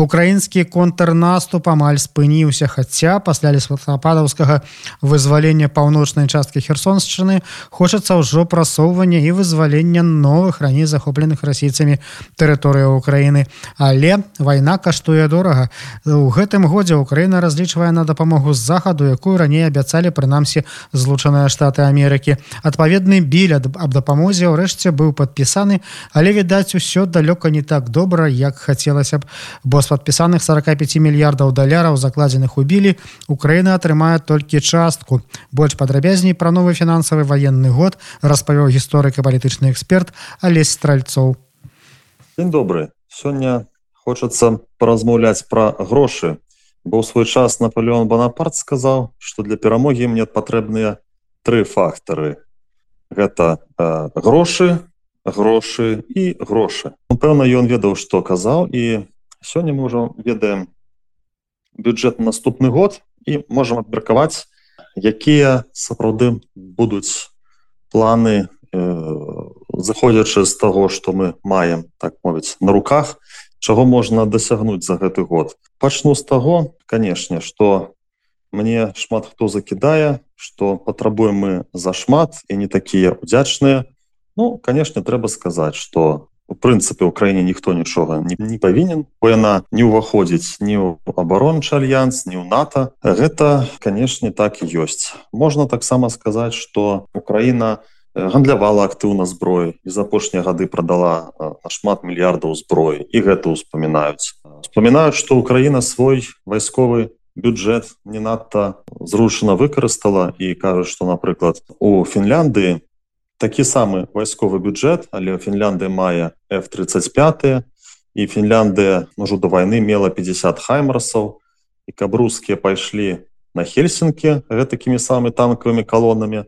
Украінскі контрнаступ амаль спыніўся хаця пасля лесападаўскага вызвалення паўночнай часткі херсоншчыны хочацца ўжо прасоўвання і вызвалення новых раней захопленых расійцамі тэрыторыі Украіны. Але вайна каштуе дорага. У гэтым годзе Украіна разлічвае на дапамогу захаду якую раней абяцалі прынамсі злучаныя штаты Амерыкі. Адпаведны біль аб дапамозе ўрэшце быў падпісаны але відаць усё далёка не так добра як хацелася б. Бо падпісаных 45 мільярдаў даляраў закладзеных у білі Украіна атрымае толькі частку. Больш падрабязней пра новы фінансавы ваенны год распавёў гісторык і палітычны эксперт алесь стральцоў День добры сёння хочацца паразмаўляць пра грошы бо ў свой час Наполеон Бонапарт сказаў што для перамогі мне патрэбныя тры фактары гэта э, грошы грошы і грошы. Пэўна ён ведаў што казаў і сёння мы ўжо ведаем бюджет на наступны год і можам абмеркаваць якія сапраўды будуць планы э, заходзячы з таго што мы маем так мовіць на руках чаго можна дасягнуць за гэты год. Пачну з таго канешне што мне шмат хто закідае што патрабуем мы зашмат і не такія удзячныя ну канешне трэба сказаць што у прынцыпе ў краіне ніхто нічога не, не павінен бо яна не ўваходзіць ні ў абарончы альянс ні ў нато. Гэта канешне так і ёсць. Можна таксама сказаць что украіна гандлявала актыўна зброі і за апошнія гады прадала шмат мільярдаў зброі і гэта ўспамінаюць. Вспоминаюць что украіна свой вайсковы бюджет не надта зручана выкарыстала і кажуць что напрыклад у Фінляндыі такі самы вайсковы бюджет але Фінляндыя мае f-35 і Фінляндыя можу до войны мела 50 хаймарсаў. І каб рускія пайшлі на хельсинкі гэтакімі самы танковымі калонамі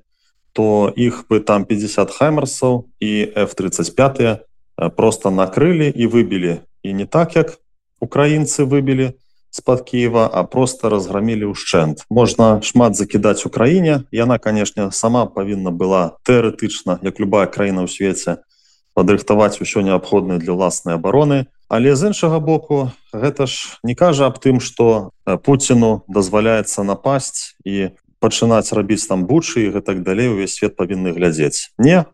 то іх бы там 50 хаймарсаў і f-35 просто накрылі і выбілі. І не так як украінцы выбілі з-пад Киева а просто разграмілі ўшчэнт можна шмат закідаць у краіне яна канешне сама павінна была тэарэтычна як любая краіна ў свеце падрыхтаваць усё неабходнае для ўласнай абароны але з іншага боку гэта ж не кажа аб тым что Пуціну дазваляецца напасть і пачынаць рабіць там бучы і гэтак далей увесь свет павінны глядзець. Не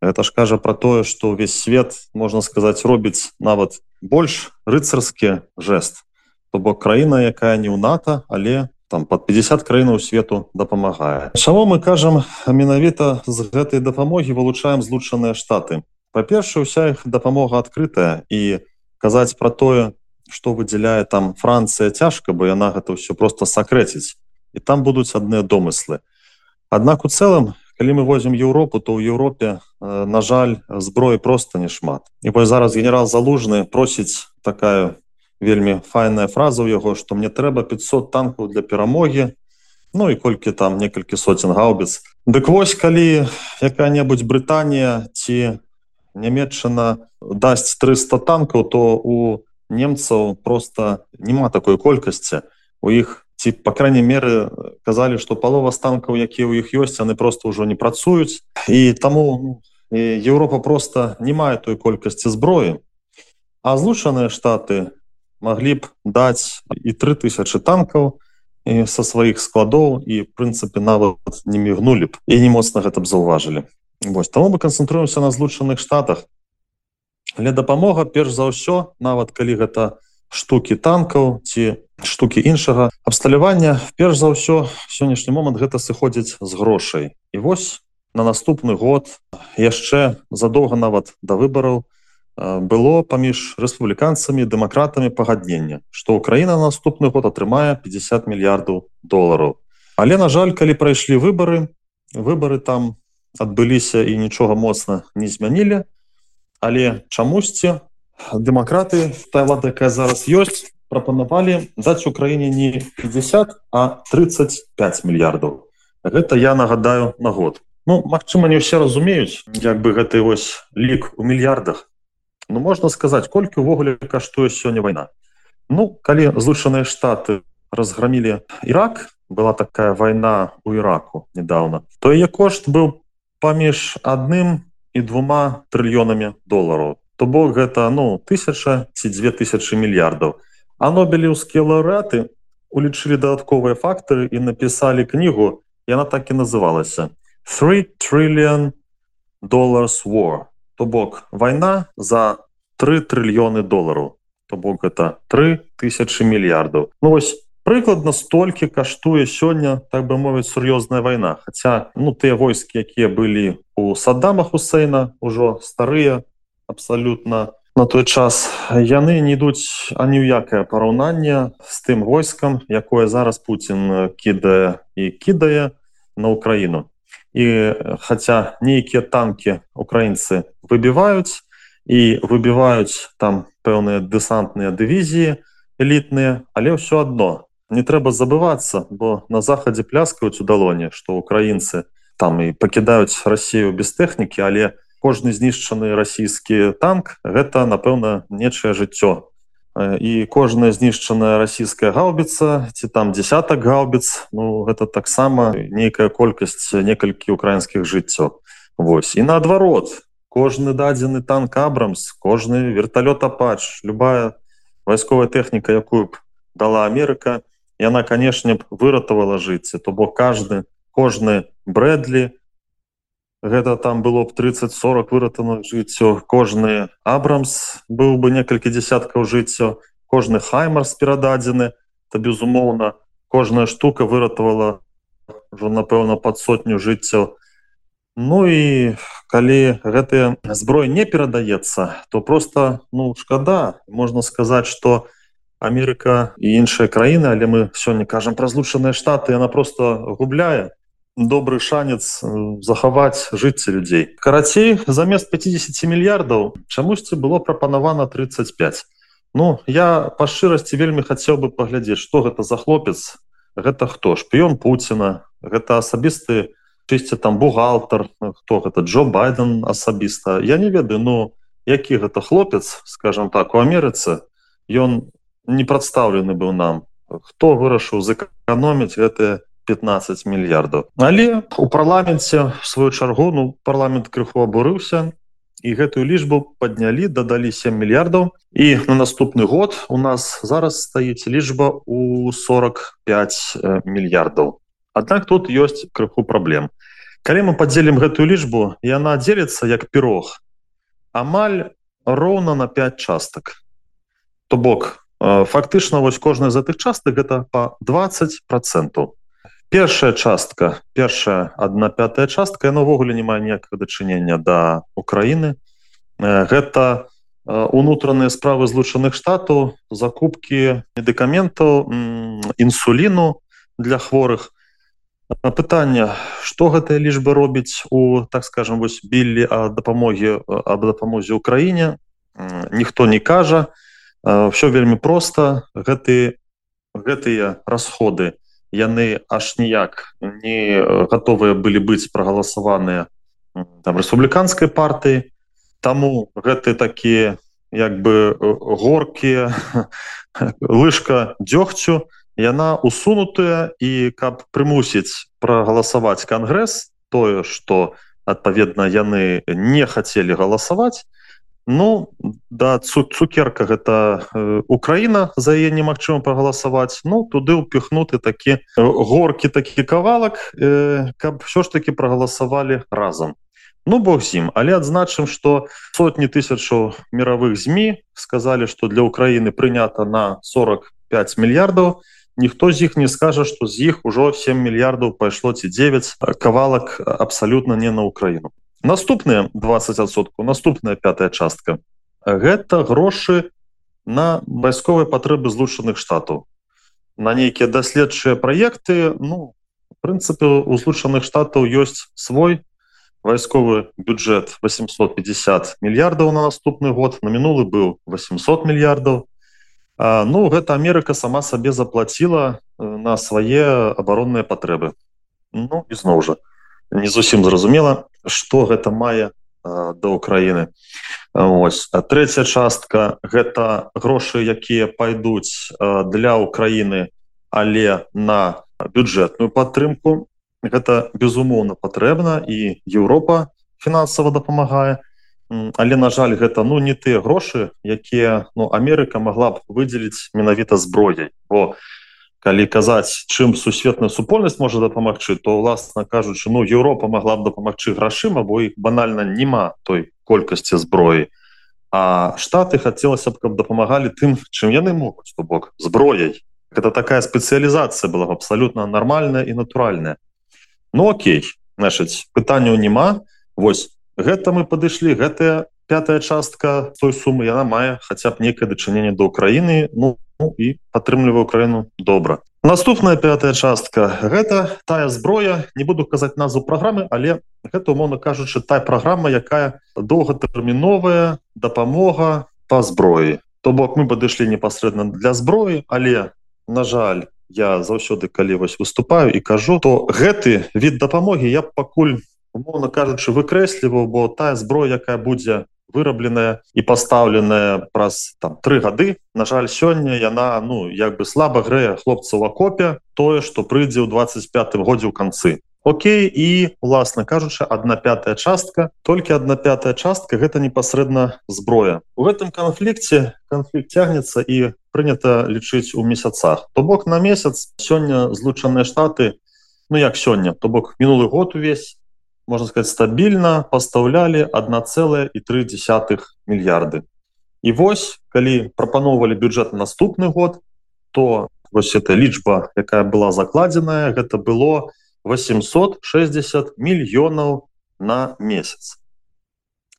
это ж кажа про тое что ўвесь свет можна сказаць робіць нават больш рыцарскі жест то бок краіна якая не ў нато але там под 50 краінаў свету дапамагае. Чаму мы кажам менавіта з гэтай дапамогі вылучаем злучаныя штаты? Па-першае уся іх дапамога адкрытая і казаць про тое что выдзяляе там Францыя цяжка бо яна гэта ўсё просто сакрэціць і там будуць адныя домыслы. Аднак у цэлым калі мы возім Еўропу то ў Еўропе на жаль зброі просто не шмат. І вось зараз генерал залужны просіць такая вельмі файная фраза ў яго што мне трэба 500 танкаў для перамогі Ну і колькі там некалькі соцен гаубіц Дык вось калі якая-небудзь Брытанія ці нямметчына дасць 300 танкаў то у немцаў просто няма такой колькасці. У іх ці по крайней меры казалі што палова станкаў якія ў іх ёсць яны просто ўжо не працуюць. І таму Еўропа просто не мае той колькасці зброі. А злучаныя штаты маглі б даць і 3000 танкаў са сваіх складоў і прынцыпе нават не мігнулі б і не моцна гэта б заўважылі. Вось таму мы канцэнтруемся на злучаных штатах. Але дапамога перш за ўсё нават калі гэта штукі танкаў ці штукі іншага абсталявання перш за ўсё сённяшні момант гэта сыходзіць з грошай. І вось на наступны год яшчэ задоўга нават да выбараў было паміж рэспубліканцамі дэмакратамі пагаднення што Украіна наступны год атрымае 50 мільярдаў долараў. Але на жаль калі прайшлі выбары выбары там адбыліся і нічога моцна не змянілі. Але чамусьці дэмакраты та лада якая зараз ёсць прапанавалі даць Украіне не 50 а 35 мільярдаў. Гэта я нагадаю на год. Ну Мачыма не ўсе разумеюць як бы гэты вось лік у мільярдах Ну можна сказаць колькі увогуле каштуе сёння вайна. Ну калі злучаныя штаты разграмілі Ірак была такая вайна у іраку недавно то яе кошт быў паміж адным і двума трыльёнамі долараў. То бок гэта ну тысяча ці дзве тысячи мільярдаў. А нобелеўскія лаўрэаты улічылі дадатковыя фактары і напісалі кнігу яна так і называлася 3 trillion dollars war то бок вайна за 3 трыльёны долараў. То бок это 3 тысячи мільярдаў. Ну вось прыкладна столькі каштуе сёння так бы мовіць сур'ёзная вайна. Хаця ну тыя войскі якія былі у саддама хусейна ўжо старыя абсалютна. На той час яны не ідуць ані ў якае параўнанне з тым войскам якое зараз Путін кідае і кідае на Украіну. І хаця нейкія танки украінцы выбіваюць і выбіваюць там пэўныя дэсантныя дывізіі элітныя але ўсё адно. Не трэба забывацца бо на захадзе пляскаюць у далоне што украінцы там і пакідаюць рассею без тэхнікі але кожны знішчаны расійскі танк гэта напэўна нечае жыццё. І кожная знішчаная расійская гаубіца ці там десятак гаубіц ну гэта таксама нейкая колькасць некалькі украінскіх жыццё Вось. І наадварот кожны дадзены танк абрамс кожны верталёт апач любая вайсковая тэхніка якую б дала Амерыка яна канешне б выратавала жыцці то бок каждый кожны брэдлі гэта там было б 30-40 выратаных жыццё кожны абрамс быў бы некалькі десяткаў жыццё кожны хаймарс перададзены. То безумоўна кожная штука выратавала ўжо напэўна под сотню жыццяў. Ну і калі гэтыя зброй не перадаецца то просто ну шкада. Можна сказаць что Амерыка і іншыя краіны але мы сёння кажам пра злучаныя штаты она просто губляе. Добры шанец захаваць жыцці людзей. Карацей замест 50 мільярдаў чамусьці было прапанавана 35 Ну я па шчырасці вельмі хацеў бы паглядзець что гэта за хлопец гэта хто? Шпіён Пуціна гэта асабісты чысці там бухгалтер хто гэта Джо байден асабіста я не ведаю ну які гэта хлопец скажем так у Амерыцы ён не прадстаўлены быў нам. Хто вырашыў зэканоміць гэтые 15 мільярдаў? Але у парламенце сваю чаргу ну парламент крыху абурыўся і гэтую лічбу паднялі дадалі 7 мільярдаў. І на наступны год у нас зараз стаіць лічба у 45 мільярдаў Аднак тут ёсць крыху праблем. Калі мы падзелім гэтую лічбу яна дзеліцца як пірог амаль роўна на 5 частак. То бок фактычна вось кожная з гэтых частак гэта по 20 процентов першая частка першая одна пятая частка яна ўвогуле не мае ніякага дачынення да Украіны. Гэта унутраныя справы злучаных штатаў закупки медыкаментаў інсуліну для хворых пытанне что гэтая лічба робіць у так скажем вось білі дапамогі об дапамозе Украіне ніхто не кажа. Все вельмі просто гэты гэтыя расходы яны аж ніяк не готовыя былі быць прагаласаваныя там рэспубліканскай партыі таму гэты такія як бы горкія лыжка дзёгцю яна усунутая і каб прымусіць прагаласаваць кангрэс тое что адпаведна яны не хацелі галасаваць. Ну да цукерка гэта э, Украіна за яе немагчыма прагаласаваць. Ну туды ўпіхнуты такі э, горкі такі кавалак э, каб ўсё ж таки прагаласавалі разам. Ну бог з ім. Але адзначым что сотні тысячаў мировых змі сказалі что для Украіны прынята на 45 мільярдаў ніхто з іх не скажа что з іх ужо 7 мільярдаў пайшло ці 9 кавалак абсалютна не на Украіну наступныя 20сотку наступная пятая частка. Гэта грошы на вайсковыя патрэбы злучаных штатаў на нейкія даследчыя праекты ну прынцыпе у злучаных штатаў ёсць свой вайсковы бюджет. 850 мільярдаў на наступны год на мінулы быў 800 мільярдаў ну гэта Амерыка сама сабе заплатила на свае абаронныя патрэбы. Ну ізноў жа не зусім зразумела что гэта мае до Украіны ось третья частка гэта грошы якія пайдуць для Украіны але на бюджэтную падтрымку. Гэта безумоўна патрэбна і Еўропа фінансава дапамагае але на жаль гэта ну не тыя грошы якія ну Амерыка могла б выдзеліць менавіта зброяй. Бо калі казаць чым сусветная супольнасць можа дапамагчы то уласна кажучы ну Еўропа могла б дапамагчы грашыма бо іх банальна няма той колькасці зброі. А штаты хацелася б каб дапамагалі тым чым яны могуць то бок зброяй. Это такая спецыялізацыя была абсалютна нармальная і натуральная. Ну Окей значитчыць пытанняў няма. Вось гэта мы падышлі гэтая пятая частка той сумы яна мае хаця б некае дачыненне да Украіны ну, ну і падтрымлівае Украіну добра. Наступная пятая частка гэта тая зброя не буду казаць назву праграмы але гэта умоўно кажучы тая праграма якая доўгатэрміновая дапамога по зброі. То бок мы падышлі непасрэдна для зброі але на жаль я заўсёды калі вось выступаю і кажу то гэты від дапамогі я пакуль умоўно кажучы выкрэсліваў бо тая зброя якая будзе вырабленая і пастаўленая праз там три гады на жаль сёння яна ну як бы слаба грэе хлопцаў акопе тое что прыйдзе ў 25 годзе ў канцы Окей і уласна кажучы одна пятая частка толькі одна пятая частка гэта непасрэдна зброя. У гэтым канфлікце канфлікт цягнецца і прынята лічыць у месяцах то бок на месяц сёння злучаныя штаты ну як сёння то бок мінулы год увесь можно сказать стабільна пастаўлялі 1,3 мільярды і вось калі прапаноўвалі бюджет на наступны год то вось эта лічба якая была закладзеная гэта было 860 мільёнаў на месяц.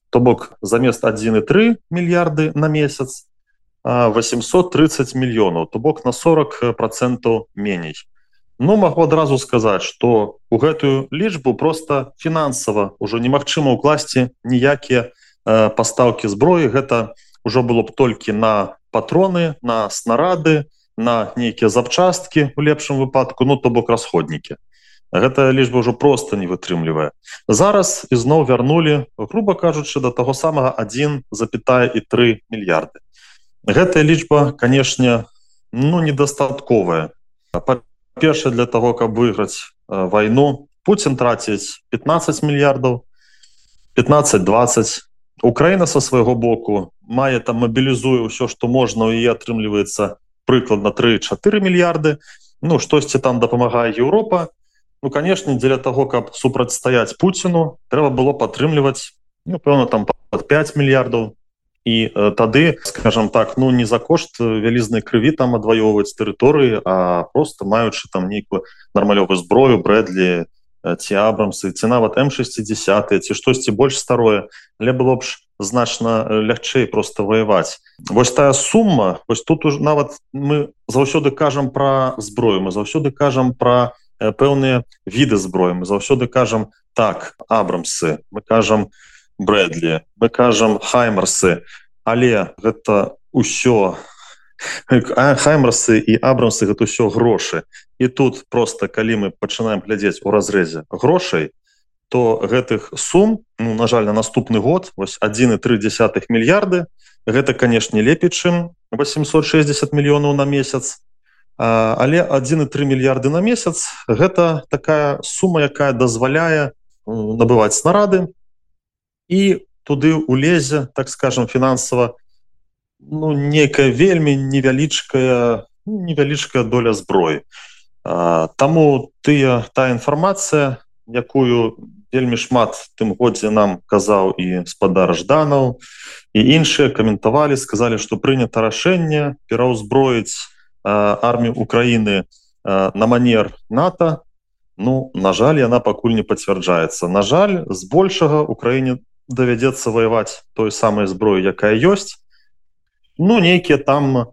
То бок замест 1,3 мільярды на месяц 830 мільёнаў то бок на 40 процентаў меней Ну магу адразу сказаць, што у гэтую лічбу просто фінансава ўжо немагчыма ўкласці ніякія э, пастаўкі зброі. Гэта ўжо было б толькі на патроны, на снарады, на нейкія запчасткі у лепшым выпадку, ну то бок расходнікі. Гэта лічба ўжо просто не вытрымлівае. Зараз ізноў вярнулі, грубо кажучы, да таго самага 1 запятая і 3 мільярды. Гэтая лічба, канешне, ну недастатковая першае для того каб выйграць э, вайну Путін траціць 15 мільярдаў 15-20 Украіна со свайго боку мае там мабілізуе ўсё што можна і атрымліваецца прыкладна 3-4 мільярды. Ну штосьці там дапамагае Еўропа. Ну канешне дзеля того каб супрацьстаяць Пуціну трэба было падтрымліваць ну, пэўна там под 5 мільярдаў і э, тады скажем так ну не за кошт вялізнай крыві там адваёўваць тэрыторыі а просто маючы там нейкую нармалёвую зброю брэдлі ці абрамсы ці нават м60 ці штосьці больш старое. Але было б ж значна лягчэй просто ваяваць. Вось тая сума вось тут уж нават мы заўсёды кажам про зброю мы заўсёды кажам про пэўныя віды зброі мы заўсёды кажам так абрамсы. Мы кажам у брэдлі мы кажам хаймарсы але гэта ўсё хаймарсы і абрамсы гэта ўсё грошы. І тут просто калі мы пачынаем глядзець у разрэзе грошай то гэтых сум ну, на жаль на наступны год вось 1,3 мільярды гэта канешне лепей чым 860 мільёнаў на месяц. Але 1,3 мільярды на месяц гэта такая сума якая дазваляе набываць снарады і туды улезе так скажем фінансава ну некая вельмі невялічкая невялічкая доля зброі. Таму тыя та інфармацыя якую вельмі шмат тым годзе нам казаў і спадар жданаў і іншыя каментавалі сказалі што прынята рашэнне пераўзброіць армію Украіны на манер НАТО. Ну на жаль яна пакуль не пацвярджаецца. На жаль збольшага Украіне давядзецца ваяваць той самай зброі якая ёсць ну нейкія там э,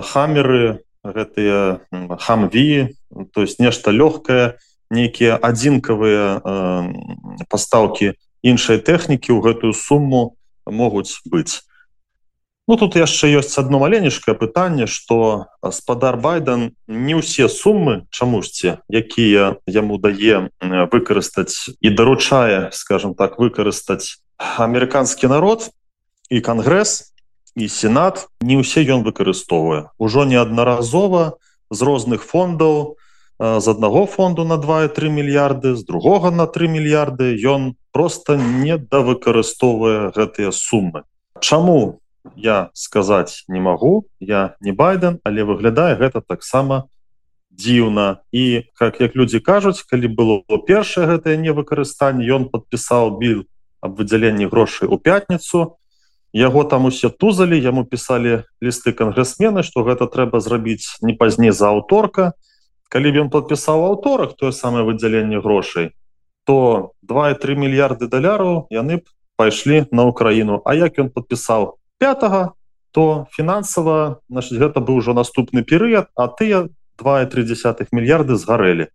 хамеры гэтыя хамві то есть нешта лёгкае нейкія адзінкавыя э, пастаўкі іншай тэхнікі ў гэтую сумму могуць быць Ну тут яшчэ ёсць одно маленішкае пытанне что спадар байден не ўсе суммы чамусьці якія яму дае выкарыстаць і даручае скажем так выкарыстаць амерыканскі народ і кангрэс і сенат не ўсе ён выкарыстоўвае. Ужо неаднаразова з розных фондаў з аднаго фонду на 2,3 мільярды з другога на 3 мільярды ён просто не давыкарыстоўвае гэтыя суммы Чаму я сказаць не магу я не байден але выглядае гэта таксама дзіўна. І как як людзі кажуць калі было першае гэтае невыкарыстанне ён подпісаў біл аб выдзяленні грошай у пятніцу. Яго там усе тузалі яму пісалі лісты кангрэсмены што гэта трэба зрабіць не пазней за аўторка. Калі ён подпісаў аўторак тое самае выдзяленне грошай то 2,3 мільярды даляраў яны б пайшлі на Украіну А як ён подпісаў 5 то фінансава гэта быў ужо наступны перыяд а тыя 2,3 мільярды згарэлі.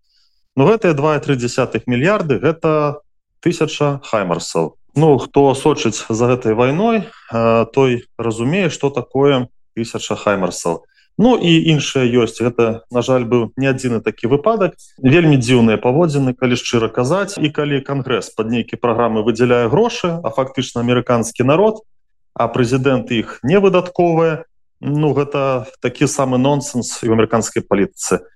Ну гэтыя 2,3 мільярды гэта тысяча хаймарсаў. Ну хто сочыць за гэтай вайной той разумее что такое тысяча хаймарсаў. Ну і іншае ёсць. Гэта на жаль быў не адзіны такі выпадак. Вельмі дзіўныя паводзіны калі шчыра казаць. І калі кангрэс под нейкі праграмы выдзяляе грошы а фактычна амерыканскі народ а прэзідэнт іх не выдатковыя. Ну гэта такі самы нонсенс і в амерыканскай палітыцы.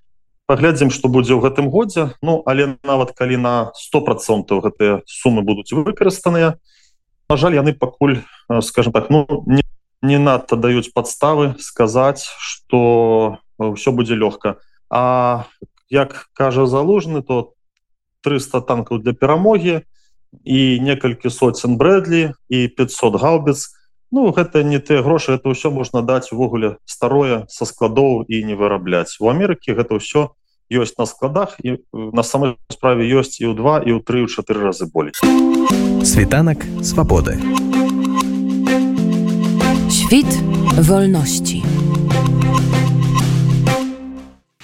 Паглядзім што будзе ў гэтым годзе. Ну але нават калі на сто процентов гэтыя сумы будуць выкарыстаныя На жаль яны пакуль скажем так ну не не надта даюць подставы сказаць что все будзе лёгка. А як кажа залужны то 300 танкаў для перамогі і некалькі соцен брэдлі і 500 гаубіц Ну гэта не тыя грошы это ўсё можна даць увогуле старое со складоў і не вырабляць. У Амерыкі гэта ўсё ёсць на складах і на самой справе ёсць і ў два і ў тры чатыры разы болей. Світанак свабоды. Świt wolności.